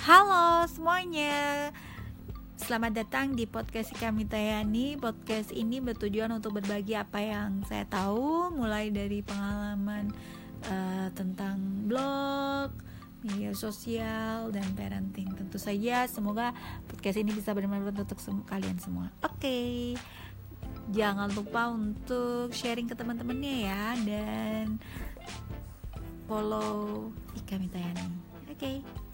Halo semuanya. Selamat datang di podcast kami Tayani. Podcast ini bertujuan untuk berbagi apa yang saya tahu Mulai dari pengalaman uh, tentang blog, media sosial, dan parenting. Tentu saja semoga podcast ini bisa bermanfaat untuk sem kalian semua. Oke. Okay. Jangan lupa untuk sharing ke teman-temannya ya Dan follow Ika Mitayani. Oke. okay.